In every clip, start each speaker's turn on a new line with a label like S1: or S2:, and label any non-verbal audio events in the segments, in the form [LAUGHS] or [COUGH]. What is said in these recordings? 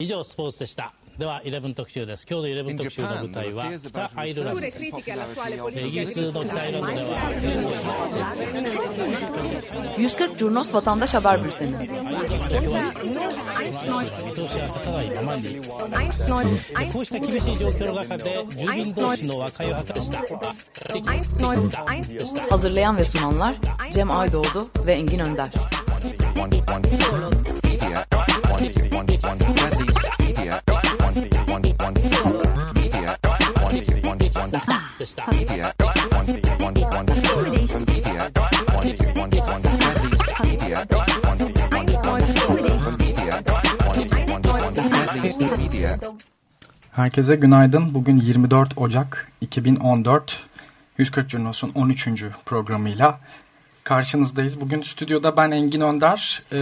S1: 以上スポーツでしたでは11特集です今日の11特集の舞台は北アイルランドですイギリスの北アイルランドでは
S2: 140 Curnos Vatandaş Haber Bülteni. Hazırlayan ve sunanlar Cem Aydoğdu ve Engin Önder.
S3: Herkese günaydın. Bugün 24 Ocak 2014. 140 Curnos'un 13. programıyla karşınızdayız. Bugün stüdyoda ben Engin Önder. E,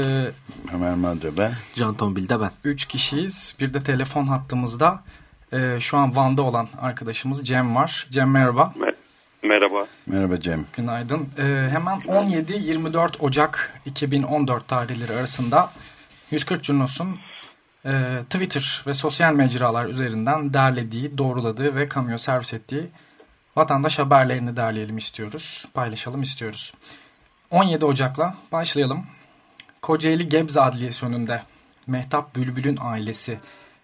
S4: Ömer Madre ben.
S5: Can Tombil'de ben.
S3: Üç kişiyiz. Bir de telefon hattımızda e, şu an Van'da olan arkadaşımız Cem var. Cem merhaba.
S6: Merhaba.
S4: Merhaba Cem.
S3: Günaydın. E, hemen 17-24 Ocak 2014 tarihleri arasında 140 Curnos'un e, Twitter ve sosyal mecralar üzerinden derlediği, doğruladığı ve kamuya servis ettiği vatandaş haberlerini derleyelim istiyoruz. Paylaşalım istiyoruz. 17 Ocak'la başlayalım. Kocaeli Gebze Adliyesi önünde Mehtap Bülbül'ün ailesi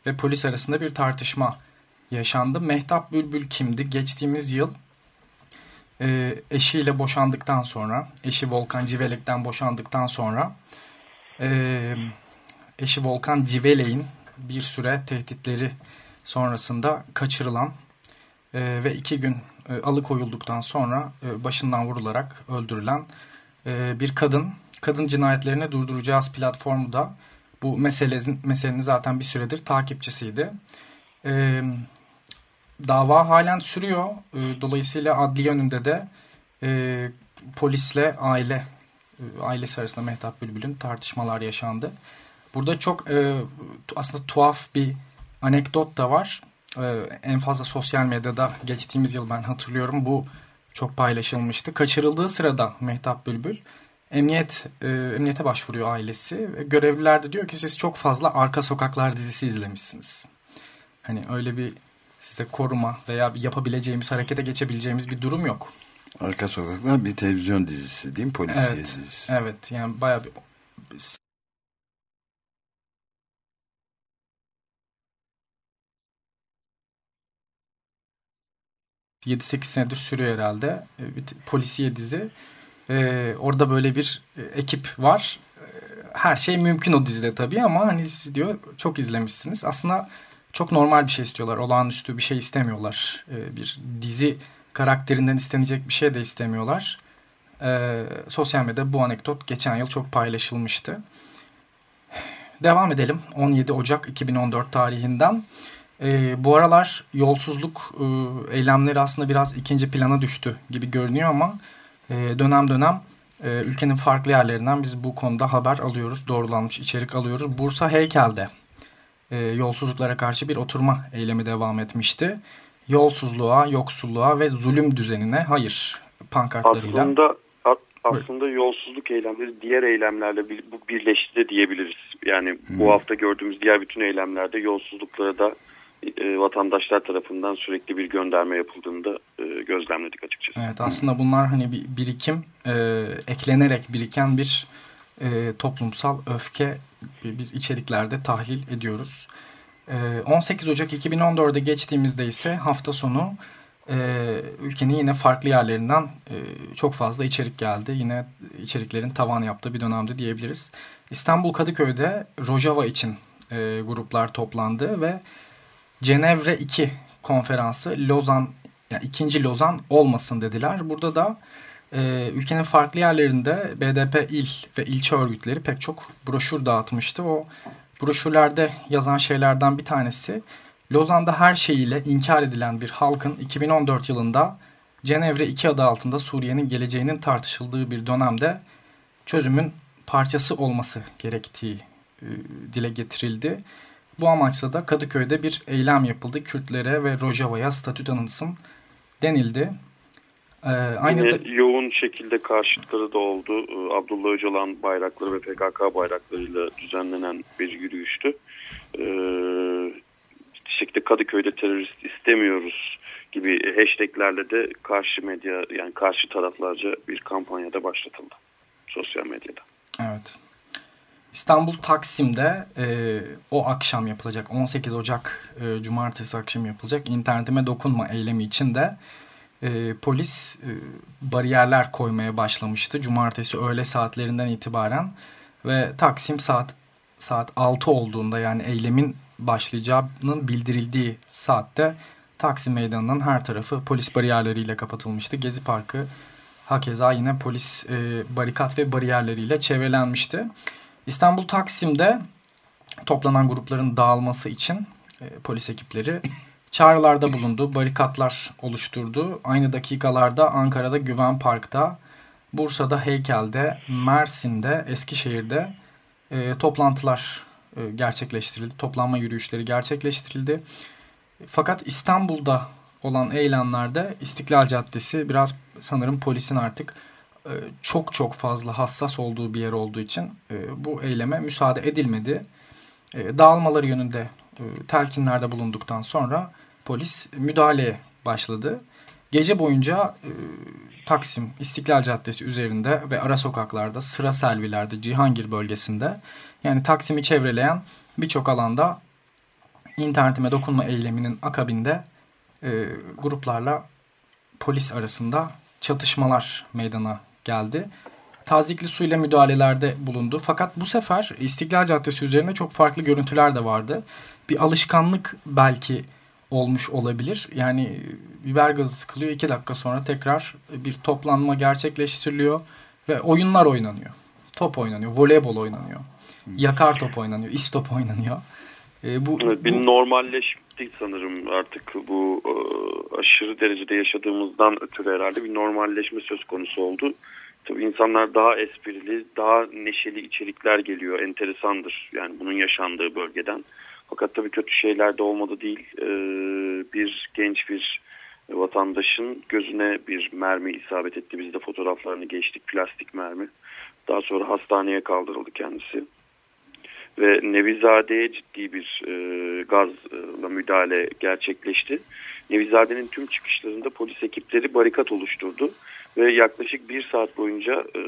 S3: ve polis arasında bir tartışma yaşandı. Mehtap Bülbül kimdi? Geçtiğimiz yıl e, eşiyle boşandıktan sonra, eşi Volkan Civelek'ten boşandıktan sonra e, eşi Volkan Civelek'in bir süre tehditleri sonrasında kaçırılan e, ve iki gün e, alıkoyulduktan sonra e, başından vurularak öldürülen e, bir kadın. Kadın cinayetlerini durduracağız platformu da bu meselenin, meselenin zaten bir süredir takipçisiydi. E, dava halen sürüyor. E, dolayısıyla adli yönünde de e, polisle aile e, ailesi arasında Mehtap Bülbül'ün tartışmalar yaşandı. Burada çok e, aslında tuhaf bir anekdot da var. E, en fazla sosyal medyada geçtiğimiz yıl ben hatırlıyorum bu çok paylaşılmıştı. Kaçırıldığı sırada Mehtap Bülbül emniyet e, emniyete başvuruyor ailesi ve görevliler de diyor ki siz çok fazla Arka Sokaklar dizisi izlemişsiniz. Hani öyle bir size koruma veya yapabileceğimiz, harekete geçebileceğimiz bir durum yok.
S4: Arka Sokaklar bir televizyon dizisi değil mi? Polisiye
S3: evet,
S4: dizisi.
S3: Evet yani bayağı bir 7-8 senedir sürüyor herhalde. Bir polisiye dizi. Ee, orada böyle bir ekip var. Her şey mümkün o dizide tabii ama hani siz diyor çok izlemişsiniz. Aslında çok normal bir şey istiyorlar. Olağanüstü bir şey istemiyorlar. Ee, bir dizi karakterinden istenecek bir şey de istemiyorlar. Ee, sosyal medyada bu anekdot geçen yıl çok paylaşılmıştı. Devam edelim. 17 Ocak 2014 tarihinden. E, bu aralar yolsuzluk e, eylemleri aslında biraz ikinci plana düştü gibi görünüyor ama e, dönem dönem e, ülkenin farklı yerlerinden biz bu konuda haber alıyoruz. Doğrulanmış içerik alıyoruz. Bursa Heykel'de e, yolsuzluklara karşı bir oturma eylemi devam etmişti. Yolsuzluğa, yoksulluğa ve zulüm düzenine hayır pankartlarıyla.
S6: Aslında aslında yolsuzluk eylemleri diğer eylemlerle bu birleşti diyebiliriz. Yani hmm. bu hafta gördüğümüz diğer bütün eylemlerde yolsuzluklara da e, vatandaşlar tarafından sürekli bir gönderme yapıldığını da e, gözlemledik açıkçası.
S3: Evet aslında bunlar hani bir birikim e, eklenerek biriken bir e, toplumsal öfke biz içeriklerde tahlil ediyoruz. E, 18 Ocak 2014'de geçtiğimizde ise hafta sonu e, ülkenin yine farklı yerlerinden e, çok fazla içerik geldi. Yine içeriklerin tavan yaptığı bir dönemde diyebiliriz. İstanbul Kadıköy'de Rojava için e, gruplar toplandı ve Cenevre 2 konferansı Lozan yani ikinci Lozan olmasın dediler. Burada da e, ülkenin farklı yerlerinde BDP il ve ilçe örgütleri pek çok broşür dağıtmıştı. O broşürlerde yazan şeylerden bir tanesi Lozan'da her şeyiyle inkar edilen bir halkın 2014 yılında Cenevre 2 adı altında Suriye'nin geleceğinin tartışıldığı bir dönemde çözümün parçası olması gerektiği e, dile getirildi. Bu amaçla da Kadıköy'de bir eylem yapıldı. Kürtlere ve Rojava'ya statü tanınsın denildi.
S6: Ee, aynı da... yoğun şekilde karşıtları da oldu. Ee, Abdullah Öcalan bayrakları ve PKK bayraklarıyla düzenlenen bir yürüyüştü. Ee, Kadıköy'de terörist istemiyoruz gibi hashtaglerle de karşı medya yani karşı taraflarca bir kampanyada başlatıldı sosyal medyada.
S3: Evet. İstanbul Taksim'de e, o akşam yapılacak 18 Ocak e, Cumartesi akşam yapılacak internetime dokunma eylemi için de e, polis e, bariyerler koymaya başlamıştı. Cumartesi öğle saatlerinden itibaren ve Taksim saat saat 6 olduğunda yani eylemin başlayacağının bildirildiği saatte Taksim Meydanı'nın her tarafı polis bariyerleriyle kapatılmıştı. Gezi Parkı hakeza yine polis e, barikat ve bariyerleriyle çevrelenmişti. İstanbul Taksim'de toplanan grupların dağılması için e, polis ekipleri [LAUGHS] çağrılarda bulundu, barikatlar oluşturdu. Aynı dakikalarda Ankara'da Güven Park'ta, Bursa'da Heykel'de, Mersin'de, Eskişehir'de e, toplantılar e, gerçekleştirildi. Toplanma yürüyüşleri gerçekleştirildi. Fakat İstanbul'da olan eylemlerde İstiklal Caddesi biraz sanırım polisin artık çok çok fazla hassas olduğu bir yer olduğu için e, bu eyleme müsaade edilmedi. E, dağılmaları yönünde e, telkinlerde bulunduktan sonra polis müdahaleye başladı. Gece boyunca e, Taksim, İstiklal Caddesi üzerinde ve ara sokaklarda, sıra selvilerde, Cihangir bölgesinde yani Taksim'i çevreleyen birçok alanda internetime dokunma eyleminin akabinde e, gruplarla polis arasında çatışmalar meydana geldi. Tazikli suyla müdahalelerde bulundu. Fakat bu sefer İstiklal Caddesi üzerinde çok farklı görüntüler de vardı. Bir alışkanlık belki olmuş olabilir. Yani biber gazı sıkılıyor. iki dakika sonra tekrar bir toplanma gerçekleştiriliyor ve oyunlar oynanıyor. Top oynanıyor, voleybol oynanıyor. Yakar top oynanıyor, istop oynanıyor.
S6: E, bu, evet, bir bu... normalleşti sanırım artık bu e, aşırı derecede yaşadığımızdan ötürü herhalde bir normalleşme söz konusu oldu. Tabii insanlar daha esprili, daha neşeli içerikler geliyor. Enteresandır yani bunun yaşandığı bölgeden. Fakat tabii kötü şeyler de olmadı değil. Ee, bir genç bir vatandaşın gözüne bir mermi isabet etti. Biz de fotoğraflarını geçtik. Plastik mermi. Daha sonra hastaneye kaldırıldı kendisi. Ve Nevizade'ye ciddi bir e, gazla müdahale gerçekleşti. Nevizade'nin tüm çıkışlarında polis ekipleri barikat oluşturdu. Ve yaklaşık bir saat boyunca e,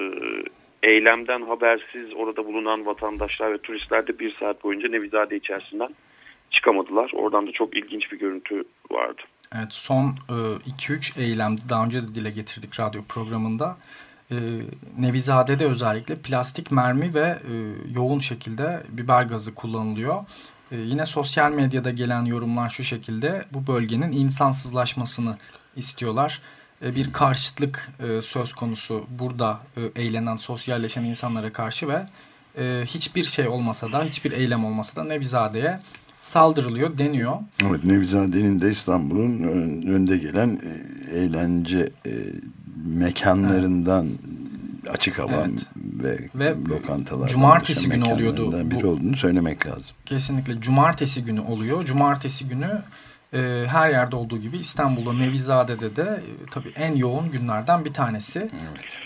S6: eylemden habersiz orada bulunan vatandaşlar ve turistler de bir saat boyunca Nevizade içerisinden çıkamadılar. Oradan da çok ilginç bir görüntü vardı.
S3: Evet son 2-3 e, eylem daha önce de dile getirdik radyo programında. E, Nevizade'de özellikle plastik mermi ve e, yoğun şekilde biber gazı kullanılıyor. E, yine sosyal medyada gelen yorumlar şu şekilde bu bölgenin insansızlaşmasını istiyorlar. E, bir karşıtlık e, söz konusu burada e, eğlenen, sosyalleşen insanlara karşı ve hiçbir şey olmasa da, hiçbir eylem olmasa da Nevizade'ye saldırılıyor deniyor.
S4: Evet Nevizade'nin de İstanbul'un önde gelen eğlence mekanlarından evet. açık hava evet. ve, ve lokantalardan
S3: cumartesi günü oluyordu.
S4: biri olduğunu söylemek lazım.
S3: Kesinlikle cumartesi günü oluyor. Cumartesi günü e, her yerde olduğu gibi İstanbul'da Nevizade'de de e, tabii en yoğun günlerden bir tanesi. Evet.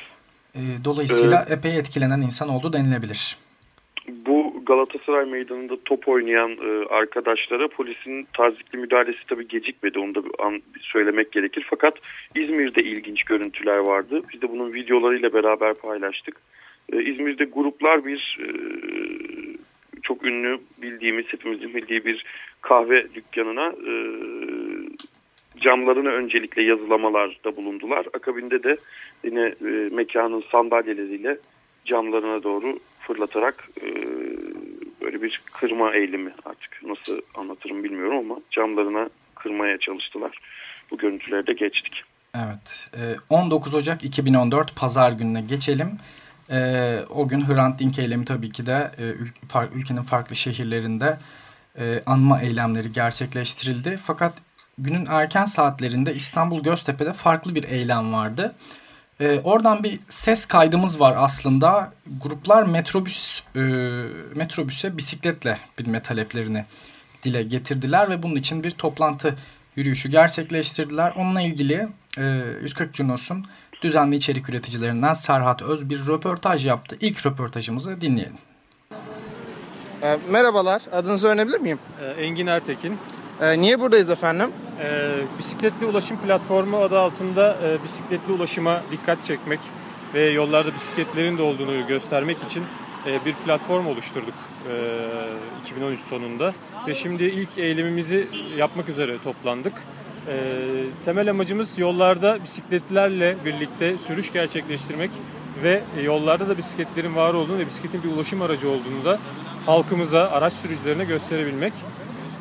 S3: E, dolayısıyla evet. epey etkilenen insan oldu denilebilir.
S6: Bu Galatasaray Meydanı'nda top oynayan e, arkadaşlara polisin tazikli müdahalesi tabii gecikmedi. Onu da bir an söylemek gerekir. Fakat İzmir'de ilginç görüntüler vardı. Biz de bunun videolarıyla beraber paylaştık. E, İzmir'de gruplar bir e, çok ünlü bildiğimiz hepimizin bildiği bir kahve dükkanına e, camlarına öncelikle yazılamalarda bulundular. Akabinde de yine e, mekanın sandalyeleriyle camlarına doğru fırlatarak e, böyle bir kırma eğilimi artık nasıl anlatırım bilmiyorum ama camlarına kırmaya çalıştılar. Bu görüntüleri de geçtik.
S3: Evet. 19 Ocak 2014 Pazar gününe geçelim. E, o gün Hrant Dink eylemi tabii ki de e, ülkenin farklı şehirlerinde e, anma eylemleri gerçekleştirildi. Fakat günün erken saatlerinde İstanbul Göztepe'de farklı bir eylem vardı. E, oradan bir ses kaydımız var aslında. Gruplar metrobüs e, metrobüse bisikletle binme taleplerini dile getirdiler ve bunun için bir toplantı yürüyüşü gerçekleştirdiler. Onunla ilgili e, 140 Cunos'un düzenli içerik üreticilerinden Serhat Öz bir röportaj yaptı. İlk röportajımızı dinleyelim.
S5: E, merhabalar, adınızı öğrenebilir miyim?
S7: E, Engin Ertekin.
S5: Ee, niye buradayız efendim?
S7: Ee, bisikletli ulaşım platformu adı altında e, bisikletli ulaşıma dikkat çekmek ve yollarda bisikletlerin de olduğunu göstermek için e, bir platform oluşturduk e, 2013 sonunda. Ve şimdi ilk eylemimizi yapmak üzere toplandık. E, temel amacımız yollarda bisikletlerle birlikte sürüş gerçekleştirmek ve yollarda da bisikletlerin var olduğunu ve bisikletin bir ulaşım aracı olduğunu da halkımıza, araç sürücülerine gösterebilmek.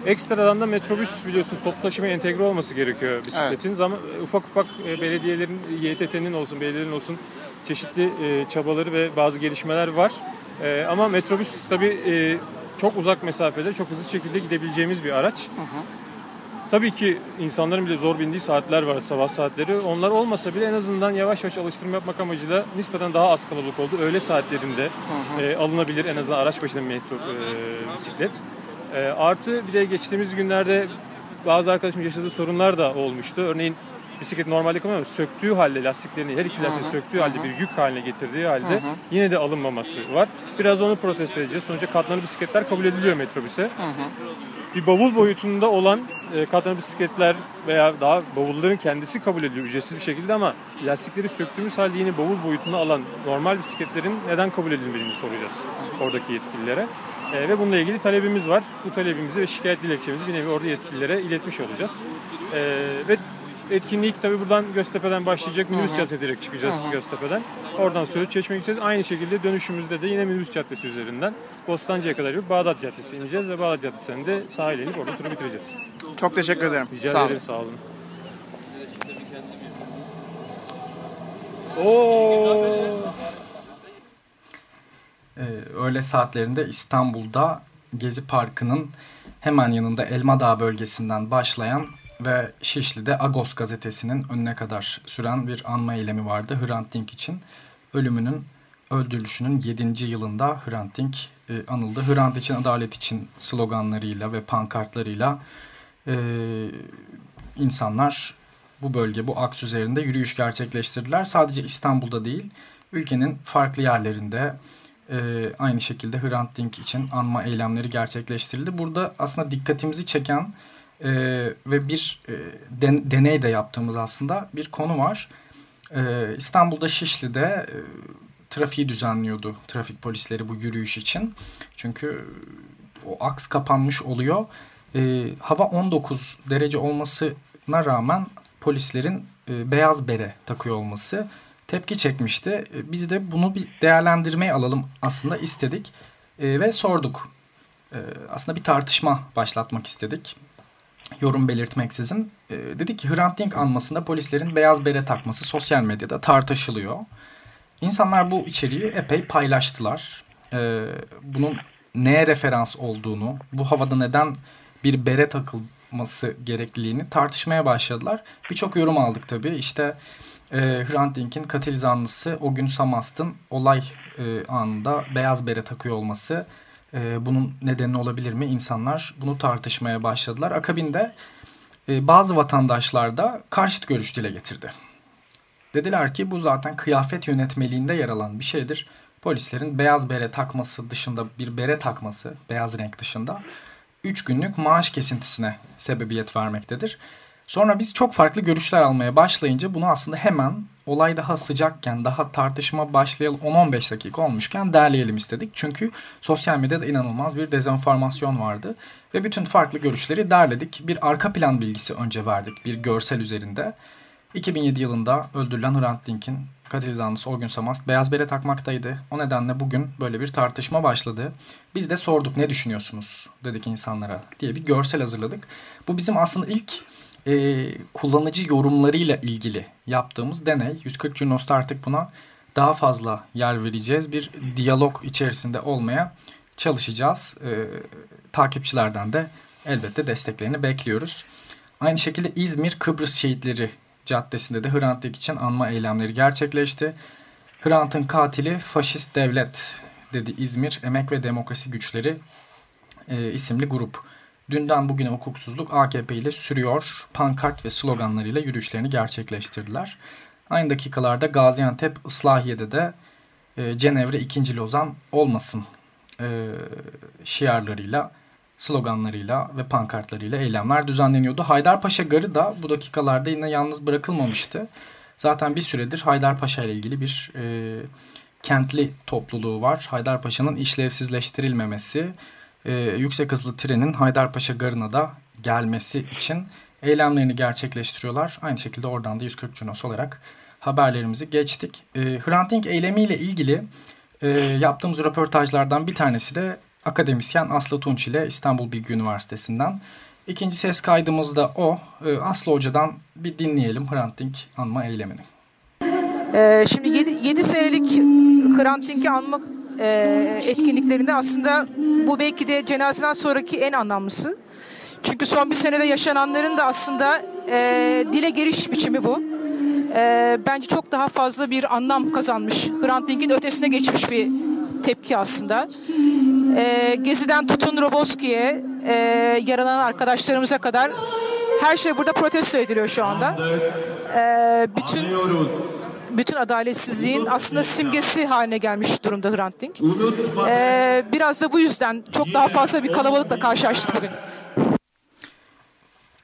S7: Ekstradan da metrobüs biliyorsunuz toplu taşımaya entegre olması gerekiyor bisikletin. Evet. Zaman, ufak ufak e, belediyelerin, YTT'nin olsun, belediyelerin olsun çeşitli e, çabaları ve bazı gelişmeler var. E, ama metrobüs tabii çok uzak mesafede, çok hızlı şekilde gidebileceğimiz bir araç. Hı hı. Tabii ki insanların bile zor bindiği saatler var, sabah saatleri. Onlar olmasa bile en azından yavaş yavaş alıştırma yapmak amacıyla nispeten daha az kalabalık oldu. Öğle saatlerinde hı hı. E, alınabilir en azından araç başına metro e, bisiklet. E, artı bir de geçtiğimiz günlerde bazı arkadaşım yaşadığı sorunlar da olmuştu. Örneğin bisiklet normalde kullanıyor söktüğü halde lastiklerini her iki lastik söktüğü halde bir yük haline getirdiği halde yine de alınmaması var. Biraz onu protesto edeceğiz. Sonuçta katlanır bisikletler kabul ediliyor metrobüse. Bir bavul boyutunda olan e, katlanır bisikletler veya daha bavulların kendisi kabul ediliyor ücretsiz bir şekilde ama lastikleri söktüğümüz halde yine bavul boyutunda alan normal bisikletlerin neden kabul edilmediğini soracağız oradaki yetkililere. E, ve bununla ilgili talebimiz var. Bu talebimizi ve şikayet dilekçemizi bir nevi orada yetkililere iletmiş olacağız. E, ve etkinlik tabii buradan Göztepe'den başlayacak. Minibüs Caddesi direkt çıkacağız Hı-hı. Göztepe'den. Oradan Söğüt Çeşme'ye gideceğiz. Aynı şekilde dönüşümüzde de yine Minibüs Caddesi üzerinden Bostancı'ya kadar bir Bağdat Caddesi ineceğiz ve Bağdat Caddesi'nden de sahile inip orada turu bitireceğiz.
S5: Çok teşekkür ederim.
S7: Rica sağ ederim. Olun. Sağ olun. Oo.
S3: Ee, öğle saatlerinde İstanbul'da Gezi Parkı'nın hemen yanında Elmadağ bölgesinden başlayan ve Şişli'de Agos gazetesinin önüne kadar süren bir anma eylemi vardı Hrant Dink için. Ölümünün, öldürülüşünün 7. yılında Hrant Dink e, anıldı. Hrant için, adalet için sloganlarıyla ve pankartlarıyla e, insanlar bu bölge, bu aks üzerinde yürüyüş gerçekleştirdiler. Sadece İstanbul'da değil, ülkenin farklı yerlerinde e, aynı şekilde Hrant Dink için anma eylemleri gerçekleştirildi. Burada aslında dikkatimizi çeken e, ve bir e, den, deney de yaptığımız aslında bir konu var. E, İstanbul'da Şişli'de e, trafiği düzenliyordu trafik polisleri bu yürüyüş için. Çünkü o aks kapanmış oluyor. E, hava 19 derece olmasına rağmen polislerin e, beyaz bere takıyor olması tepki çekmişti. E, biz de bunu bir değerlendirmeye alalım aslında istedik e, ve sorduk. E, aslında bir tartışma başlatmak istedik yorum belirtmeksizin e, dedi ki Hrant Dink anmasında polislerin beyaz bere takması sosyal medyada tartışılıyor. İnsanlar bu içeriği epey paylaştılar. Bunun neye referans olduğunu, bu havada neden bir bere takılması gerekliliğini tartışmaya başladılar. Birçok yorum aldık tabii. İşte e, Hrant Dink'in katil zanlısı o gün Samast'ın olay e, anında beyaz bere takıyor olması e, bunun nedeni olabilir mi? İnsanlar bunu tartışmaya başladılar. Akabinde e, bazı vatandaşlar da karşıt görüş dile getirdi. Dediler ki bu zaten kıyafet yönetmeliğinde yer alan bir şeydir. Polislerin beyaz bere takması dışında bir bere takması, beyaz renk dışında 3 günlük maaş kesintisine sebebiyet vermektedir. Sonra biz çok farklı görüşler almaya başlayınca bunu aslında hemen olay daha sıcakken, daha tartışma başlayalı 10-15 dakika olmuşken derleyelim istedik. Çünkü sosyal medyada inanılmaz bir dezenformasyon vardı. Ve bütün farklı görüşleri derledik. Bir arka plan bilgisi önce verdik bir görsel üzerinde. 2007 yılında öldürülen Hrant Dink'in katil zanlısı o gün Samast beyaz bere takmaktaydı. O nedenle bugün böyle bir tartışma başladı. Biz de sorduk ne düşünüyorsunuz dedik insanlara diye bir görsel hazırladık. Bu bizim aslında ilk e, kullanıcı yorumlarıyla ilgili yaptığımız deney. 140 Junos'ta artık buna daha fazla yer vereceğiz. Bir diyalog içerisinde olmaya çalışacağız. E, takipçilerden de elbette desteklerini bekliyoruz. Aynı şekilde İzmir Kıbrıs Şehitleri Caddesi'nde de Hrant Dink için anma eylemleri gerçekleşti. Hrant'ın katili faşist devlet dedi İzmir Emek ve Demokrasi Güçleri e, isimli grup. Dünden bugüne hukuksuzluk AKP ile sürüyor. Pankart ve sloganlarıyla yürüyüşlerini gerçekleştirdiler. Aynı dakikalarda Gaziantep Islahiye'de de e, Cenevre 2. Lozan olmasın e, şiarlarıyla sloganlarıyla ve pankartlarıyla eylemler düzenleniyordu. Haydarpaşa Garı da bu dakikalarda yine yalnız bırakılmamıştı. Zaten bir süredir Haydarpaşa ile ilgili bir e, kentli topluluğu var. Haydarpaşa'nın işlevsizleştirilmemesi, e, yüksek hızlı trenin Haydarpaşa Garı'na da gelmesi için eylemlerini gerçekleştiriyorlar. Aynı şekilde oradan da 140 Cunos olarak haberlerimizi geçtik. E, Hrant Dink eylemiyle ilgili e, yaptığımız röportajlardan bir tanesi de akademisyen Aslı Tunç ile İstanbul Bilgi Üniversitesi'nden. İkinci ses kaydımız da o. E, Aslı Hoca'dan bir dinleyelim Hrant Dink anma eylemini.
S8: Ee, şimdi 7, 7 senelik Hrant Dink'i anma e, etkinliklerinde aslında bu belki de cenazeden sonraki en anlamlısı. Çünkü son bir senede yaşananların da aslında e, dile geliş biçimi bu. E, bence çok daha fazla bir anlam kazanmış. Hrant Dink'in ötesine geçmiş bir tepki aslında. E, Gezi'den tutun Roboski'ye, e, yaralanan arkadaşlarımıza kadar her şey burada protesto ediliyor şu anda. E, bütün bütün adaletsizliğin aslında simgesi haline gelmiş durumda Hrant Dink. Ee, biraz da bu yüzden çok daha fazla bir kalabalıkla karşılaştık bugün.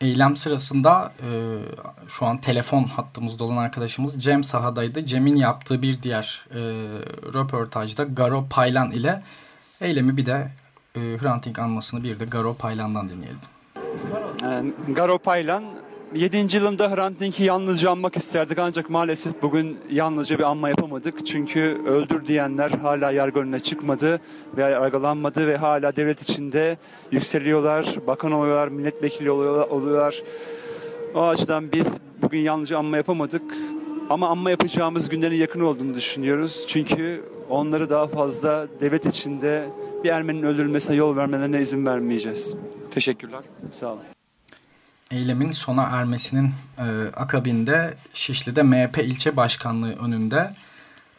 S3: Eylem sırasında e, şu an telefon hattımızda olan arkadaşımız Cem sahadaydı. Cem'in yaptığı bir diğer e, röportajda Garo Paylan ile eylemi bir de e, Hrant Dink anmasını bir de Garo Paylan'dan dinleyelim.
S9: Garo Paylan 7. yılında Hrant Dink'i yalnızca anmak isterdik ancak maalesef bugün yalnızca bir anma yapamadık. Çünkü öldür diyenler hala yargı önüne çıkmadı ve yargılanmadı ve hala devlet içinde yükseliyorlar, bakan oluyorlar, milletvekili oluyorlar. oluyorlar. O açıdan biz bugün yalnızca anma yapamadık. Ama anma yapacağımız günlerin yakın olduğunu düşünüyoruz. Çünkü onları daha fazla devlet içinde bir Ermeninin öldürülmesine yol vermelerine izin vermeyeceğiz. Teşekkürler. Sağ olun
S3: eylemin sona ermesinin e, akabinde Şişli'de MHP ilçe başkanlığı önünde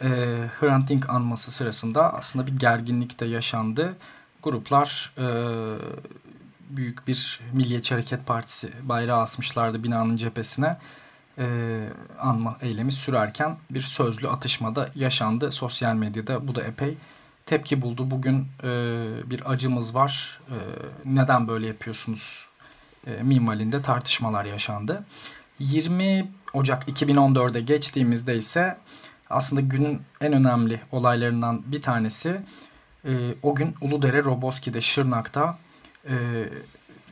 S3: e, Hrant Dink anması sırasında aslında bir gerginlik de yaşandı. Gruplar e, büyük bir Milliyetçi Hareket Partisi bayrağı asmışlardı binanın cephesine. E, anma eylemi sürerken bir sözlü atışmada yaşandı sosyal medyada. Bu da epey tepki buldu. Bugün e, bir acımız var. E, neden böyle yapıyorsunuz e, minvalinde tartışmalar yaşandı. 20 Ocak 2014'e geçtiğimizde ise aslında günün en önemli olaylarından bir tanesi e, o gün Uludere Roboski'de Şırnak'ta e,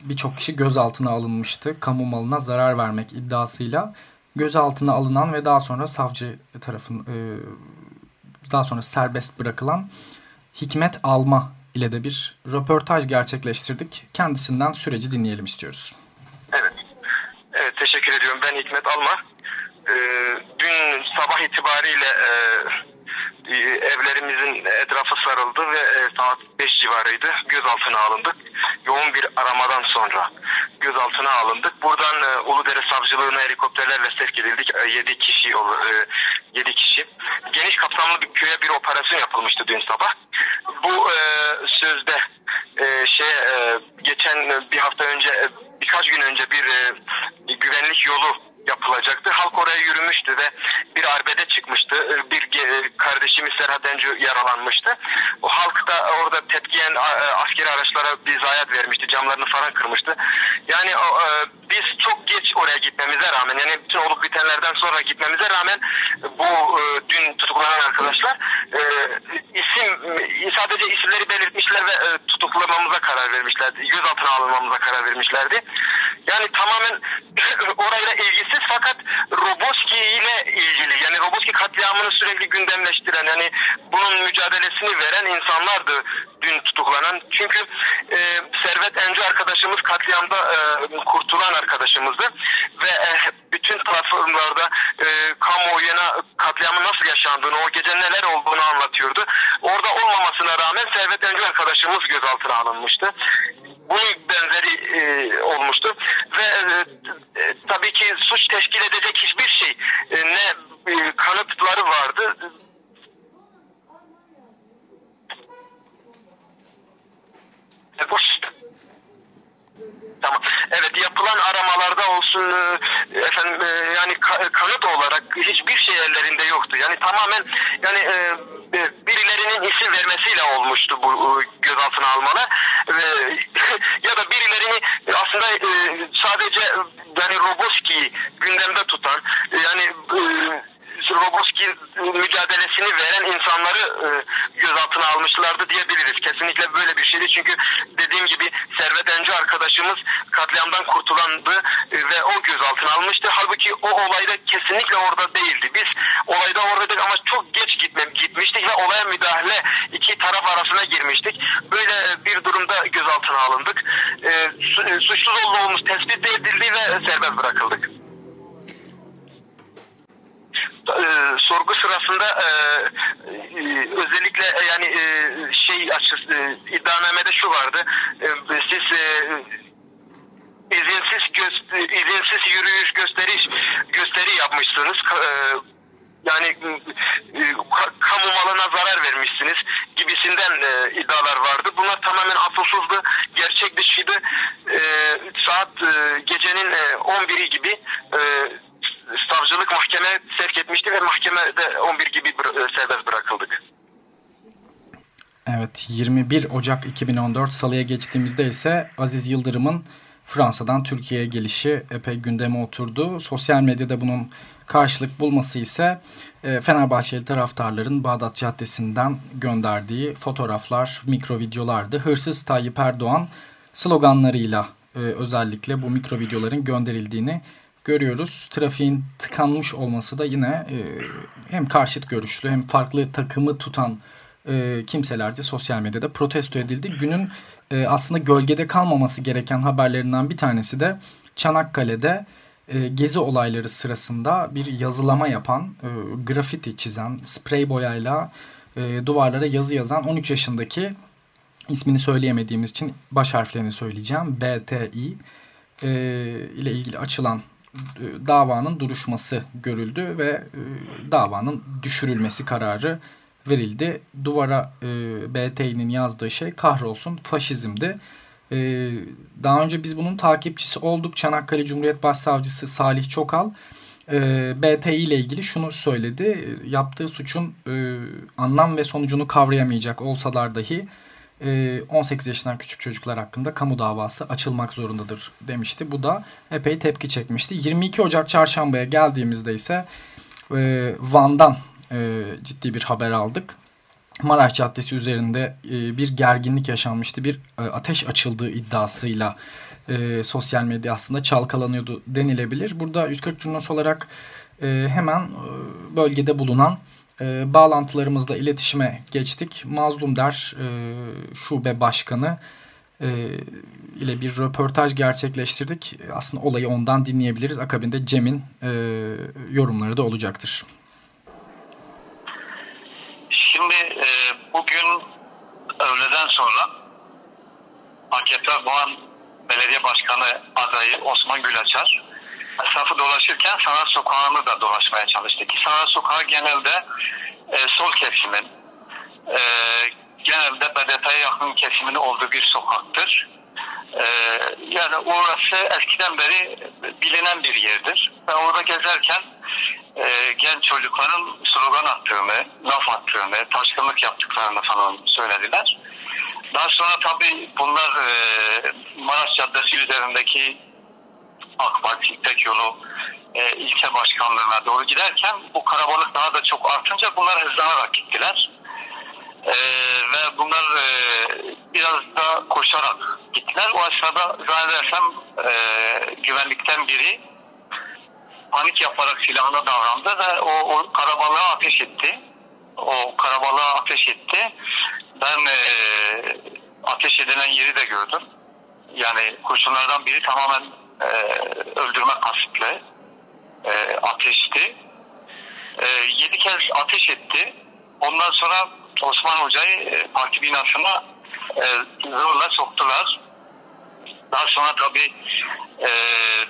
S3: birçok kişi gözaltına alınmıştı. Kamu malına zarar vermek iddiasıyla gözaltına alınan ve daha sonra savcı tarafın e, daha sonra serbest bırakılan Hikmet Alma ile de bir röportaj gerçekleştirdik. Kendisinden süreci dinleyelim istiyoruz.
S10: Evet. Evet teşekkür ediyorum. Ben Hikmet Alma. Ee, dün sabah itibariyle e, evlerimizin etrafı sarıldı ve e, saat 5 civarıydı. Gözaltına alındık. Yoğun bir aramadan sonra gözaltına alındık. Buradan e, Uludere Savcılığına helikopterlerle sevk edildik. E, 7 kişi e, 7 kişi. Geniş kapsamlı bir köye bir operasyon yapılmıştı dün sabah. Bu sözde şey geçen bir hafta önce birkaç gün önce bir güvenlik yolu yapılacaktı. Halk oraya yürümüştü ve bir arbede çıkmıştı. Ee, bir kardeşimiz Serhat Encu yaralanmıştı. O halk da orada tepkiyen e, askeri araçlara bir zayiat vermişti. Camlarını falan kırmıştı. Yani e, biz çok geç oraya gitmemize rağmen yani bütün olup bitenlerden sonra gitmemize rağmen bu e, dün tutuklanan arkadaşlar isim sadece isimleri belirtmişler ve tutuklamamıza karar vermişlerdi. Gözaltına alınmamıza karar vermişlerdi. Yani tamamen [CLEARS THROAT] orayla ilgisiz fakat Roboski ile ilgili yani Roboski katliamını sürekli gündemleştiren yani bunun mücadelesini veren insanlardı dün tutuklanan. Çünkü e, Servet Enci arkadaşımız katliamda e, kurtulan arkadaşımızdı ve e, bütün platformlarda e, kamuoyuna katliamın nasıl yaşandığını, o gece neler olduğunu anlatıyordu. Orada olmamasına rağmen Servet Enci arkadaşımız gözaltına alınmıştı. Bunun benzeri e, olmuştu ve e, e, tabii ki suç teşkil edecek hiçbir şey e, ne e, kanıtları vardı Tamam. Evet yapılan aramalarda olsun e, e, kanıt olarak hiçbir şey ellerinde yoktu. Yani tamamen yani e, e birilerinin isim vermesiyle olmuştu bu e, gözaltına almalar. E, [LAUGHS] ya da birilerini aslında e, sadece yani Roboski'yi gündemde tutan e, Mücadelesini veren insanları e, gözaltına almışlardı diyebiliriz. Kesinlikle böyle bir şeydi. Çünkü dediğim gibi Servet Öncü arkadaşımız katliamdan kurtulandı e, ve o gözaltına almıştı. Halbuki o olayda kesinlikle orada değildi. Biz olayda oradaydık ama çok geç gitme, gitmiştik ve olaya müdahale iki taraf arasına girmiştik. Böyle bir durumda gözaltına alındık. E, e suçsuz olduğumuz tespit edildi ve serbest bırakıldık e, sorgu sırasında e, e, özellikle e, yani e, şey açısı e, iddianamede şu vardı. E, siz e, izinsiz göz, izinsiz yürüyüş gösteriş gösteri yapmışsınız. E, yani e, kamu malına zarar vermişsiniz gibisinden e, iddialar vardı. Bunlar tamamen asılsızdı, gerçek dışıydı. E, saat e, gecenin e, 11'i gibi e, savcılık mahkeme sevk etmişti ve mahkemede 11 gibi e, serbest bırakıldık.
S3: Evet 21 Ocak 2014 salıya geçtiğimizde ise Aziz Yıldırım'ın Fransa'dan Türkiye'ye gelişi epey gündeme oturdu. Sosyal medyada bunun karşılık bulması ise e, Fenerbahçeli taraftarların Bağdat Caddesi'nden gönderdiği fotoğraflar, mikro videolardı. Hırsız Tayyip Erdoğan sloganlarıyla e, özellikle bu mikro videoların gönderildiğini görüyoruz. Trafiğin tıkanmış olması da yine e, hem karşıt görüşlü hem farklı takımı tutan e, kimselerce sosyal medyada protesto edildi. Günün e, aslında gölgede kalmaması gereken haberlerinden bir tanesi de Çanakkale'de e, gezi olayları sırasında bir yazılama yapan, e, grafiti çizen, sprey boyayla e, duvarlara yazı yazan 13 yaşındaki ismini söyleyemediğimiz için baş harflerini söyleyeceğim. BTI e, ile ilgili açılan e, davanın duruşması görüldü ve e, davanın düşürülmesi kararı verildi. Duvara e, BT'nin yazdığı şey kahrolsun faşizmdi. E, daha önce biz bunun takipçisi olduk. Çanakkale Cumhuriyet Başsavcısı Salih Çokal e, BTI ile ilgili şunu söyledi. Yaptığı suçun e, anlam ve sonucunu kavrayamayacak olsalar dahi 18 ee, yaşından küçük çocuklar hakkında kamu davası açılmak zorundadır demişti. Bu da epey tepki çekmişti. 22 Ocak çarşambaya geldiğimizde ise e, Van'dan e, ciddi bir haber aldık. Maraş Caddesi üzerinde e, bir gerginlik yaşanmıştı. Bir ateş açıldığı iddiasıyla sosyal medya aslında çalkalanıyordu denilebilir. Burada 140 Curnos olarak hemen bölgede bulunan e, bağlantılarımızla iletişime geçtik. Mazlum Der e, Şube Başkanı e, ile bir röportaj gerçekleştirdik. Aslında olayı ondan dinleyebiliriz. Akabinde Cem'in e, yorumları da olacaktır.
S11: Şimdi e, bugün öğleden sonra AKP Van Belediye Başkanı adayı Osman Gülaçar etrafı dolaşırken Sanat Sokağı'nı da dolaşmaya çalıştık. Sanat Sokağı genelde e, sol kesimin, e, genelde BDP'ye yakın kesimin olduğu bir sokaktır. E, yani orası eskiden beri bilinen bir yerdir. Ben orada gezerken e, genç çocukların slogan attığını, laf attığını, taşkınlık yaptıklarını falan söylediler. Daha sonra tabii bunlar e, Maraş Caddesi üzerindeki AK Parti İpek Yolu e, ilçe başkanlığına doğru giderken bu karabalık daha da çok artınca bunlar hızlanarak gittiler. E, ve bunlar e, biraz da koşarak gittiler. O aşağıda zannedersem e, güvenlikten biri panik yaparak silahına davrandı ve o, o karabalığa ateş etti. O karabalığa ateş etti. Ben e, ateş edilen yeri de gördüm. Yani kurşunlardan biri tamamen e, öldürme kasıtlı e, ateşti. E, yedi kez ateş etti. Ondan sonra Osman Hoca'yı e, parti binasına e, zorla soktular. Daha sonra tabi e,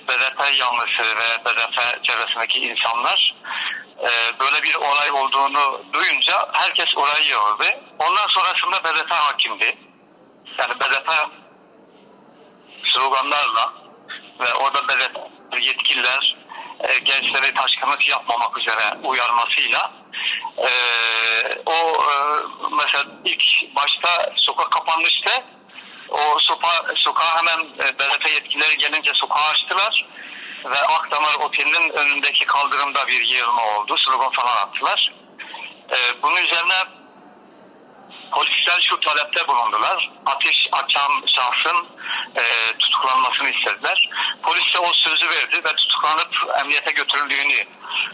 S11: BDP yanlısı ve BDP çevresindeki insanlar e, böyle bir olay olduğunu duyunca herkes orayı gördü. Ondan sonrasında BDP hakimdi. Yani BDP sloganlarla ve orada devlet yetkililer e, gençleri taşkınlık yapmamak üzere uyarmasıyla e, o e, mesela ilk başta sokak kapanmıştı. O sopa, sokağa hemen e, BRT yetkilileri gelince sokağı açtılar ve Akdamar Oteli'nin önündeki kaldırımda bir yığılma oldu. Slogan falan attılar. E, bunun üzerine polisler şu talepte bulundular. Ateş açan şahsın e, tutuklanmasını istediler. Polis de o sözü verdi ve tutuklanıp emniyete götürüldüğünü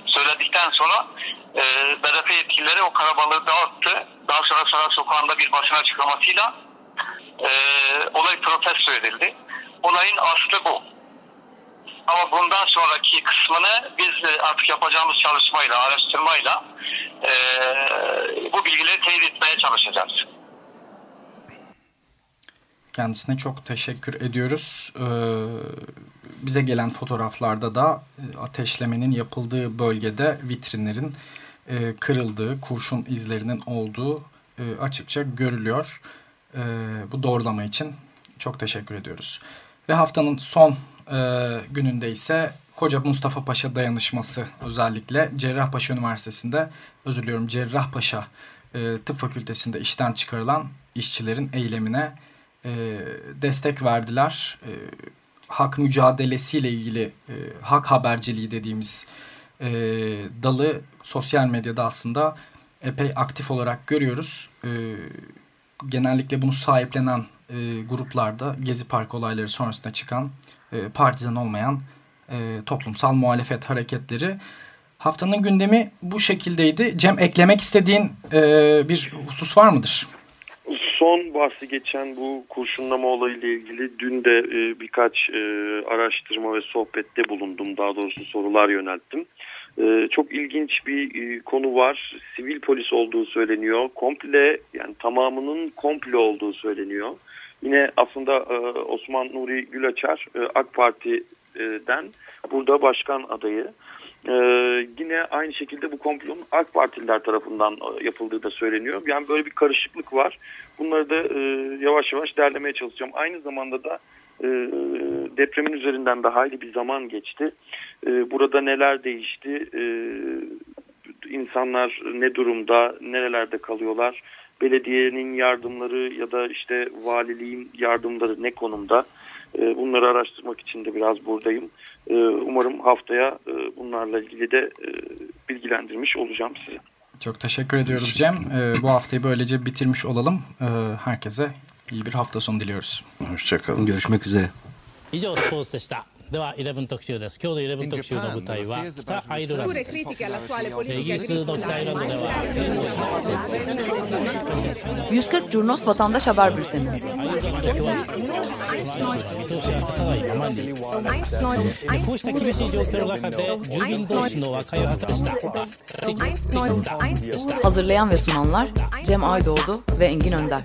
S11: söyledikten sonra e, BDP yetkilileri o karabalığı dağıttı. Daha sonra Saray Sokağı'nda bir basın açıklamasıyla e, olay protesto edildi. Olayın aslı bu. Ama bundan sonraki kısmını biz artık yapacağımız çalışmayla, araştırmayla e, bu bilgileri teyit etmeye çalışacağız.
S3: Kendisine çok teşekkür ediyoruz. Ee, bize gelen fotoğraflarda da e, ateşlemenin yapıldığı bölgede vitrinlerin e, kırıldığı, kurşun izlerinin olduğu e, açıkça görülüyor. E, bu doğrulama için çok teşekkür ediyoruz. Ve haftanın son e, gününde ise Koca Mustafa Paşa dayanışması özellikle Cerrahpaşa Üniversitesi'nde özür diliyorum Cerrahpaşa e, Tıp Fakültesi'nde işten çıkarılan işçilerin eylemine e, destek verdiler. E, hak mücadelesiyle ilgili e, hak haberciliği dediğimiz e, dalı sosyal medyada aslında epey aktif olarak görüyoruz. E, genellikle bunu sahiplenen e, gruplarda Gezi Park olayları sonrasında çıkan e, partizan olmayan e, toplumsal muhalefet hareketleri. Haftanın gündemi bu şekildeydi. Cem eklemek istediğin e, bir husus var mıdır?
S6: Son bahsi geçen bu kurşunlama olayıyla ilgili dün de e, birkaç e, araştırma ve sohbette bulundum. Daha doğrusu sorular yönelttim. E, çok ilginç bir e, konu var. Sivil polis olduğu söyleniyor. Komple yani tamamının komple olduğu söyleniyor. Yine aslında e, Osman Nuri Gülaçar e, AK Parti'den burada başkan adayı. Ee, yine aynı şekilde bu komplonun AK Partililer tarafından yapıldığı da söyleniyor. Yani böyle bir karışıklık var. Bunları da yavaş yavaş derlemeye çalışacağım. Aynı zamanda da e, depremin üzerinden de hayli bir zaman geçti. E, burada neler değişti? E, insanlar ne durumda? Nerelerde kalıyorlar? Belediyenin yardımları ya da işte valiliğin yardımları ne konumda? E, bunları araştırmak için de biraz buradayım. E, umarım haftaya e, bunlarla ilgili de bilgilendirmiş olacağım sizi.
S3: Çok teşekkür ediyoruz Cem. Bu haftayı böylece bitirmiş olalım. Herkese iyi bir hafta sonu diliyoruz.
S4: Hoşçakalın.
S9: Görüşmek üzere.
S1: 以上スポーツでした では11特集です今日の11特集の舞台は北アイルランドですイギリスの北アイルランドでは
S2: 140 Curnos Vatandaş Haber Bülteni
S1: こうした厳しい状況の中で住民同士の和解を図りした
S2: Hazırlayan ve sunanlar Cem Aydoğdu ve Engin Önder